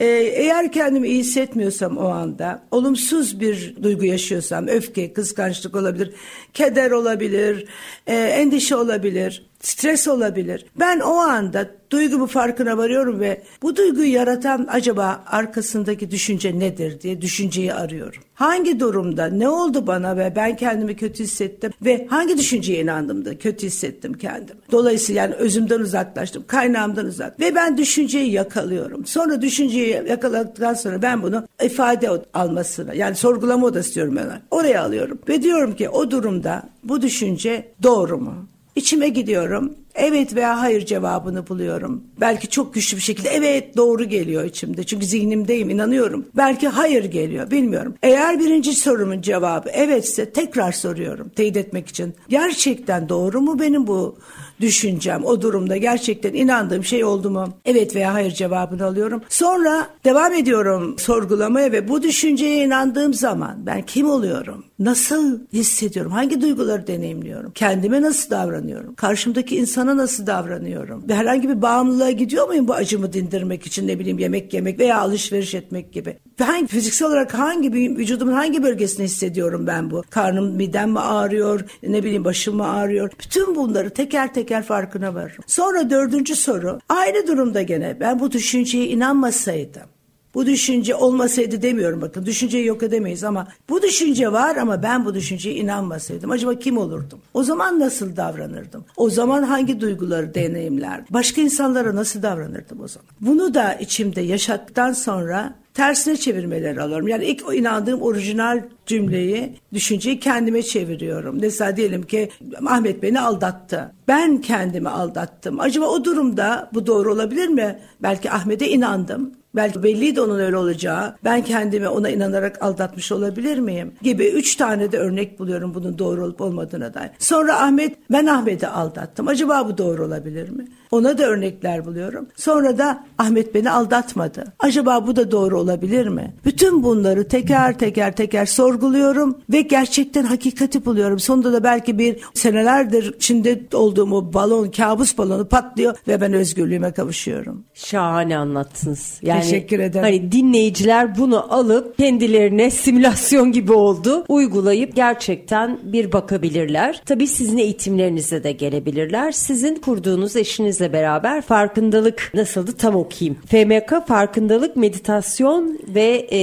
Ee, eğer kendimi iyi hissetmiyorsam o anda, olumsuz bir duygu yaşıyorsam, öfke, kıskançlık olabilir, keder olabilir, e, endişe olabilir, stres olabilir. Ben o anda duygumu farkına varıyorum ve bu duyguyu yaratan acaba arkasındaki düşünce nedir diye düşünceyi arıyorum. Hangi durumda ne oldu bana ve ben kendimi kötü hissettim ve hangi düşünceye inandım da kötü hissettim kendimi. Dolayısıyla yani özümden uzaklaştım, kaynağımdan uzak ve ben düşünceyi yakalıyorum. Sonra düşünceyi yakaladıktan sonra ben bunu ifade almasını yani sorgulama odası istiyorum ben. Oraya alıyorum ve diyorum ki o durumda bu düşünce doğru mu? İçime gidiyorum. Evet veya hayır cevabını buluyorum. Belki çok güçlü bir şekilde evet doğru geliyor içimde. Çünkü zihnimdeyim inanıyorum. Belki hayır geliyor bilmiyorum. Eğer birinci sorumun cevabı evetse tekrar soruyorum teyit etmek için. Gerçekten doğru mu benim bu düşüncem o durumda gerçekten inandığım şey oldu mu? Evet veya hayır cevabını alıyorum. Sonra devam ediyorum sorgulamaya ve bu düşünceye inandığım zaman ben kim oluyorum? Nasıl hissediyorum? Hangi duyguları deneyimliyorum? Kendime nasıl davranıyorum? Karşımdaki insana nasıl davranıyorum? Ve herhangi bir bağımlılığa gidiyor muyum bu acımı dindirmek için ne bileyim yemek yemek veya alışveriş etmek gibi? Hangi, fiziksel olarak hangi vücudumun hangi bölgesini hissediyorum ben bu? Karnım midem mi ağrıyor? Ne bileyim başım mı ağrıyor? Bütün bunları teker teker farkına varırım. Sonra dördüncü soru. Aynı durumda gene ben bu düşünceye inanmasaydım bu düşünce olmasaydı demiyorum bakın. Düşünceyi yok edemeyiz ama bu düşünce var ama ben bu düşünceye inanmasaydım acaba kim olurdum? O zaman nasıl davranırdım? O zaman hangi duyguları deneyimlerdim? Başka insanlara nasıl davranırdım o zaman? Bunu da içimde yaşattıktan sonra tersine çevirmeleri alıyorum. Yani ilk o inandığım orijinal cümleyi, düşünceyi kendime çeviriyorum. Mesela diyelim ki Ahmet beni aldattı. Ben kendimi aldattım. Acaba o durumda bu doğru olabilir mi? Belki Ahmet'e inandım. Belki belliydi onun öyle olacağı. Ben kendimi ona inanarak aldatmış olabilir miyim? Gibi üç tane de örnek buluyorum bunun doğru olup olmadığına dair. Sonra Ahmet, ben Ahmet'i aldattım. Acaba bu doğru olabilir mi? Ona da örnekler buluyorum. Sonra da Ahmet beni aldatmadı. Acaba bu da doğru olabilir mi? Bütün bunları teker teker teker sorguluyorum ve gerçekten hakikati buluyorum. Sonunda da belki bir senelerdir içinde olduğum o balon, kabus balonu patlıyor ve ben özgürlüğüme kavuşuyorum. Şahane anlattınız. Yani, Teşekkür ederim. Hani dinleyiciler bunu alıp kendilerine simülasyon gibi oldu. Uygulayıp gerçekten bir bakabilirler. Tabii sizin eğitimlerinize de gelebilirler. Sizin kurduğunuz eşinizle beraber farkındalık nasıldı tam okuyayım. FMK Farkındalık Meditasyon ve e,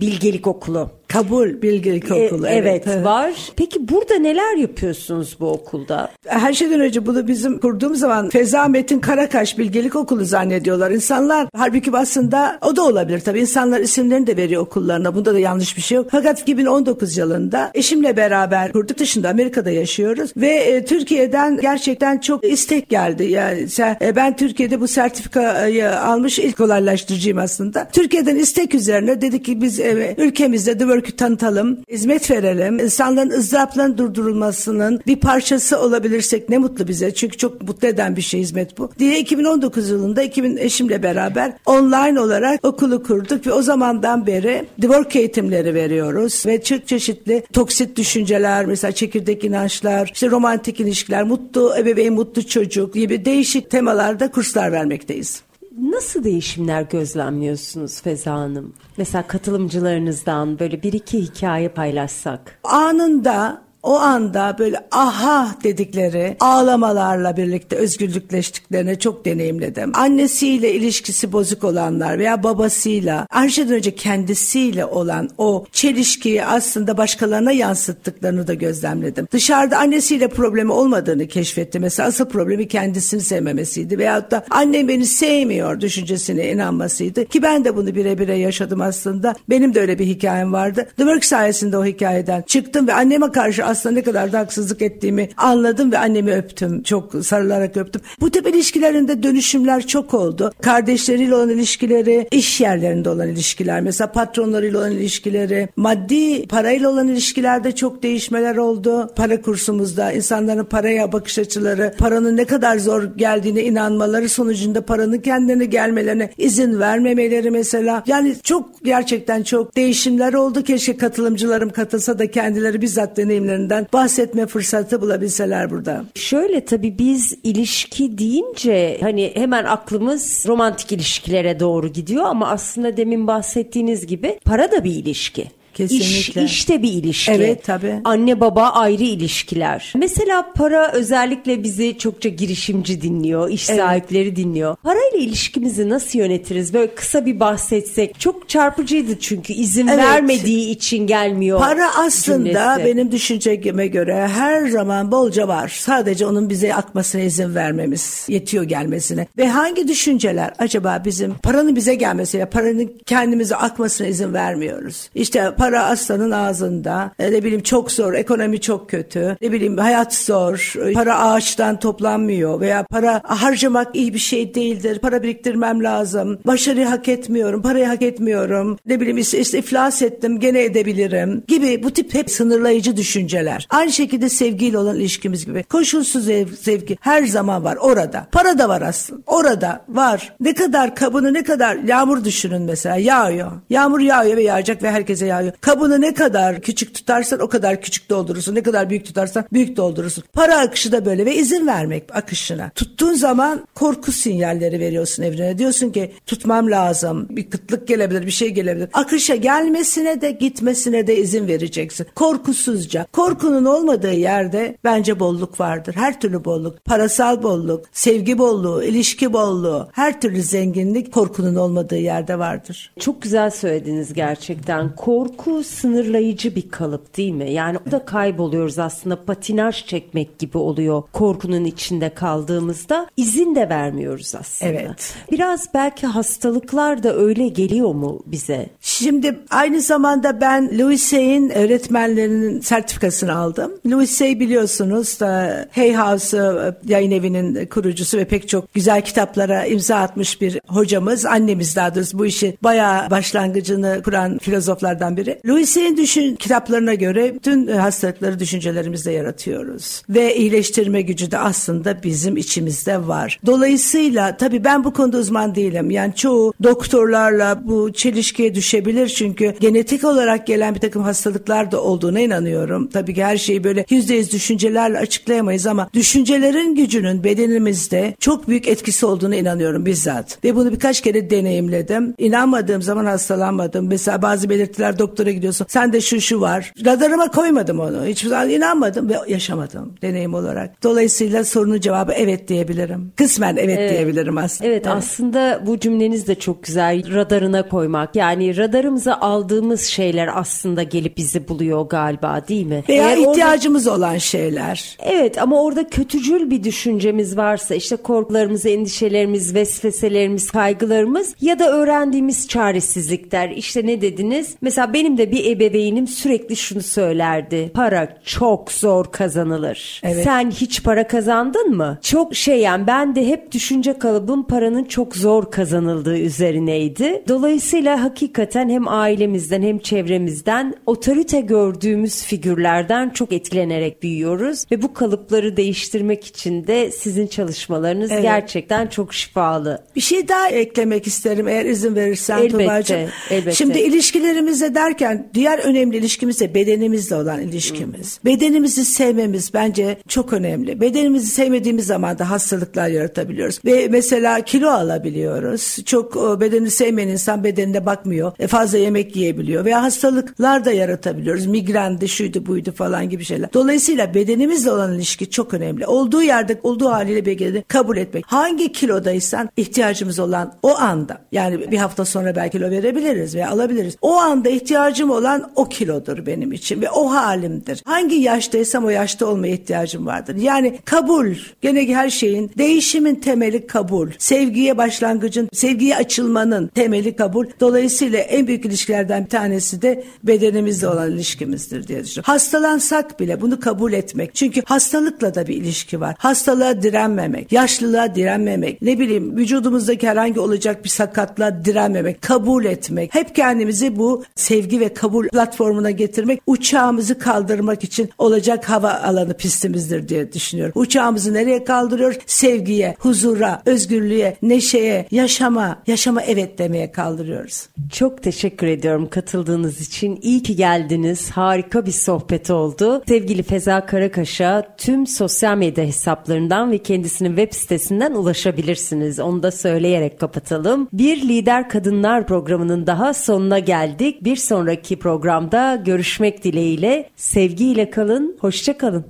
Bilgelik Okulu. Kabul Bilgelik E, Okulu. evet, var. Peki burada neler yapıyorsunuz bu okulda? Her şeyden önce bunu bizim kurduğumuz zaman Feza Metin Karakaş Bilgelik Okulu zannediyorlar. İnsanlar halbuki aslında o da olabilir tabii. İnsanlar isimlerini de veriyor okullarına. Bunda da yanlış bir şey yok. Fakat 2019 yılında eşimle beraber kurduk dışında Amerika'da yaşıyoruz ve e, Türkiye'den gerçekten çok istek geldi. Yani sen, e, ben Türkiye'de bu sertifikayı almış ilk kolaylaştırıcıyım aslında. Türkiye'den istek üzerine dedik ki biz e, ülkemizde The Work network'ü tanıtalım, hizmet verelim. İnsanların ızdıraplarının durdurulmasının bir parçası olabilirsek ne mutlu bize. Çünkü çok mutlu eden bir şey hizmet bu. Diye 2019 yılında 2000 eşimle beraber online olarak okulu kurduk ve o zamandan beri work eğitimleri veriyoruz ve çok çeşitli toksit düşünceler, mesela çekirdek inançlar, işte romantik ilişkiler, mutlu ebeveyn, mutlu çocuk gibi değişik temalarda kurslar vermekteyiz. Nasıl değişimler gözlemliyorsunuz Feza Hanım? Mesela katılımcılarınızdan böyle bir iki hikaye paylaşsak. Anında o anda böyle aha dedikleri ağlamalarla birlikte özgürlükleştiklerini çok deneyimledim. Annesiyle ilişkisi bozuk olanlar veya babasıyla her şeyden önce kendisiyle olan o çelişkiyi aslında başkalarına yansıttıklarını da gözlemledim. Dışarıda annesiyle problemi olmadığını keşfetti. Mesela asıl problemi kendisini sevmemesiydi veyahut da annem beni sevmiyor düşüncesine inanmasıydı ki ben de bunu birebire yaşadım aslında. Benim de öyle bir hikayem vardı. The Work sayesinde o hikayeden çıktım ve anneme karşı aslında ne kadar da haksızlık ettiğimi anladım ve annemi öptüm. Çok sarılarak öptüm. Bu tip ilişkilerinde dönüşümler çok oldu. Kardeşleriyle olan ilişkileri, iş yerlerinde olan ilişkiler, mesela patronlarıyla olan ilişkileri, maddi parayla olan ilişkilerde çok değişmeler oldu. Para kursumuzda insanların paraya bakış açıları, paranın ne kadar zor geldiğine inanmaları sonucunda paranın kendine gelmelerine izin vermemeleri mesela. Yani çok gerçekten çok değişimler oldu. Keşke katılımcılarım katılsa da kendileri bizzat deneyimlerini ilişkilerinden bahsetme fırsatı bulabilseler burada. Şöyle tabii biz ilişki deyince hani hemen aklımız romantik ilişkilere doğru gidiyor ama aslında demin bahsettiğiniz gibi para da bir ilişki. Kesinlikle. İş, işte bir ilişki. Evet tabii. Anne baba ayrı ilişkiler. Mesela para özellikle bizi çokça girişimci dinliyor, iş evet. sahipleri dinliyor. Parayla ilişkimizi nasıl yönetiriz? Böyle kısa bir bahsetsek. Çok çarpıcıydı çünkü izin evet. vermediği için gelmiyor. Para aslında cümlesi. benim düşünceme göre her zaman bolca var. Sadece onun bize akmasına izin vermemiz yetiyor gelmesine. Ve hangi düşünceler acaba bizim paranın bize gelmesiyle paranın kendimize akmasına izin vermiyoruz. İşte para aslanın ağzında. E, ne bileyim çok zor, ekonomi çok kötü. Ne bileyim hayat zor. E, para ağaçtan toplanmıyor veya para harcamak iyi bir şey değildir. Para biriktirmem lazım. Başarıyı hak etmiyorum, parayı hak etmiyorum. Ne bileyim işte, iflas ettim, gene edebilirim gibi bu tip hep sınırlayıcı düşünceler. Aynı şekilde sevgiyle olan ilişkimiz gibi. Koşulsuz ev, sevgi her zaman var orada. Para da var aslında. Orada var. Ne kadar kabını ne kadar yağmur düşünün mesela yağıyor. Yağmur yağıyor ve yağacak ve herkese yağıyor. Kabını ne kadar küçük tutarsan o kadar küçük doldurursun. Ne kadar büyük tutarsan büyük doldurursun. Para akışı da böyle ve izin vermek akışına. Tuttuğun zaman korku sinyalleri veriyorsun evrene. Diyorsun ki tutmam lazım. Bir kıtlık gelebilir, bir şey gelebilir. Akışa gelmesine de gitmesine de izin vereceksin. Korkusuzca. Korkunun olmadığı yerde bence bolluk vardır. Her türlü bolluk. Parasal bolluk, sevgi bolluğu, ilişki bolluğu, her türlü zenginlik korkunun olmadığı yerde vardır. Çok güzel söylediniz gerçekten. Korku sınırlayıcı bir kalıp değil mi? Yani orada kayboluyoruz aslında patinaj çekmek gibi oluyor korkunun içinde kaldığımızda izin de vermiyoruz aslında. Evet. Biraz belki hastalıklar da öyle geliyor mu bize? Şimdi aynı zamanda ben Louis Say'in öğretmenlerinin sertifikasını aldım. Louis biliyorsunuz da Hay House e, yayın evinin kurucusu ve pek çok güzel kitaplara imza atmış bir hocamız. Annemiz daha doğrusu bu işi bayağı başlangıcını kuran filozoflardan biri. Louis'in düşün kitaplarına göre bütün hastalıkları düşüncelerimizde yaratıyoruz. Ve iyileştirme gücü de aslında bizim içimizde var. Dolayısıyla tabii ben bu konuda uzman değilim. Yani çoğu doktorlarla bu çelişkiye düşebilir çünkü genetik olarak gelen bir takım hastalıklar da olduğuna inanıyorum. Tabii ki her şeyi böyle yüzde yüz düşüncelerle açıklayamayız ama düşüncelerin gücünün bedenimizde çok büyük etkisi olduğunu inanıyorum bizzat. Ve bunu birkaç kere deneyimledim. İnanmadığım zaman hastalanmadım. Mesela bazı belirtiler doktora gidiyorsun. Sen de şu şu var. Radarıma koymadım onu. Hiçbir zaman inanmadım ve yaşamadım deneyim olarak. Dolayısıyla sorunun cevabı evet diyebilirim. Kısmen evet, evet. diyebilirim aslında. Evet, evet aslında bu cümleniz de çok güzel. Radarına koymak. Yani radarımıza aldığımız şeyler aslında gelip bizi buluyor galiba değil mi? Veya Eğer ihtiyacımız orada... olan şeyler. Evet ama orada kötücül bir düşüncemiz varsa işte korkularımız, endişelerimiz, vesveselerimiz, kaygılarımız ya da öğrendiğimiz çaresizlikler. İşte ne dediniz? Mesela benim Benim de bir ebeveynim sürekli şunu söylerdi. Para çok zor kazanılır. Evet. Sen hiç para kazandın mı? Çok şey yani ben de hep düşünce kalıbım paranın çok zor kazanıldığı üzerineydi. Dolayısıyla hakikaten hem ailemizden hem çevremizden otorite gördüğümüz figürlerden çok etkilenerek büyüyoruz ve bu kalıpları değiştirmek için de sizin çalışmalarınız Evet. gerçekten çok şifalı. Bir şey daha eklemek isterim eğer izin verirsen Elbette, Tuğba'cığım. elbette. Şimdi ilişkilerimizde derken diğer önemli ilişkimiz de bedenimizle olan ilişkimiz. Bedenimizi sevmemiz bence çok önemli. Bedenimizi sevmediğimiz zaman da hastalıklar yaratabiliyoruz. Ve mesela kilo alabiliyoruz. Çok e, bedenini sevmeyen insan bedenine bakmıyor. E, fazla yemek yiyebiliyor. Veya hastalıklar da yaratabiliyoruz. Migrendi, şuydu buydu falan gibi şeyler. Dolayısıyla bedenimizle olan ilişki çok önemli. Olduğu yerde olduğu haliyle bedeni kabul etmek. Hangi kilodaysan ihtiyacımız olan o anda yani bir hafta sonra belki kilo verebiliriz veya alabiliriz. O anda ihtiyacım olan o kilodur benim için ve o halimdir. Hangi yaştaysam o yaşta olmaya ihtiyacım vardır. Yani kabul. Gene her şeyin değişimin temeli kabul. Sevgiye başlangıcın, sevgiye açılmanın temeli kabul. Dolayısıyla en büyük ilişkilerden bir tanesi de bedenimizle olan ilişkimizdir diye düşünüyorum. Hastalansak bile bunu kabul etmek. Çünkü hastalıkla da bir ilişki var. Hastalığa direnmemek, yaşlılığa direnmemek, ne bileyim vücudumuzdaki herhangi olacak bir sakatlığa direnmemek, kabul etmek. Hep kendimizi bu sevgi ve kabul platformuna getirmek, uçağımızı kaldırmak için olacak hava alanı pistimizdir diye düşünüyorum. Uçağımızı nereye kaldırıyor? Sevgiye, huzura, özgürlüğe, neşeye, yaşama, yaşama evet demeye kaldırıyoruz. Çok teşekkür ediyorum katıldığınız için. İyi ki geldiniz. Harika bir sohbet oldu. Sevgili Feza Karakaş'a tüm sosyal medya hesaplarından ve kendisinin web sitesinden ulaşabilirsiniz. Onu da söyleyerek kapatalım. Bir Lider Kadınlar programının daha sonuna geldik. Bir sonraki programda görüşmek dileğiyle. Sevgiyle kalın, hoşça kalın.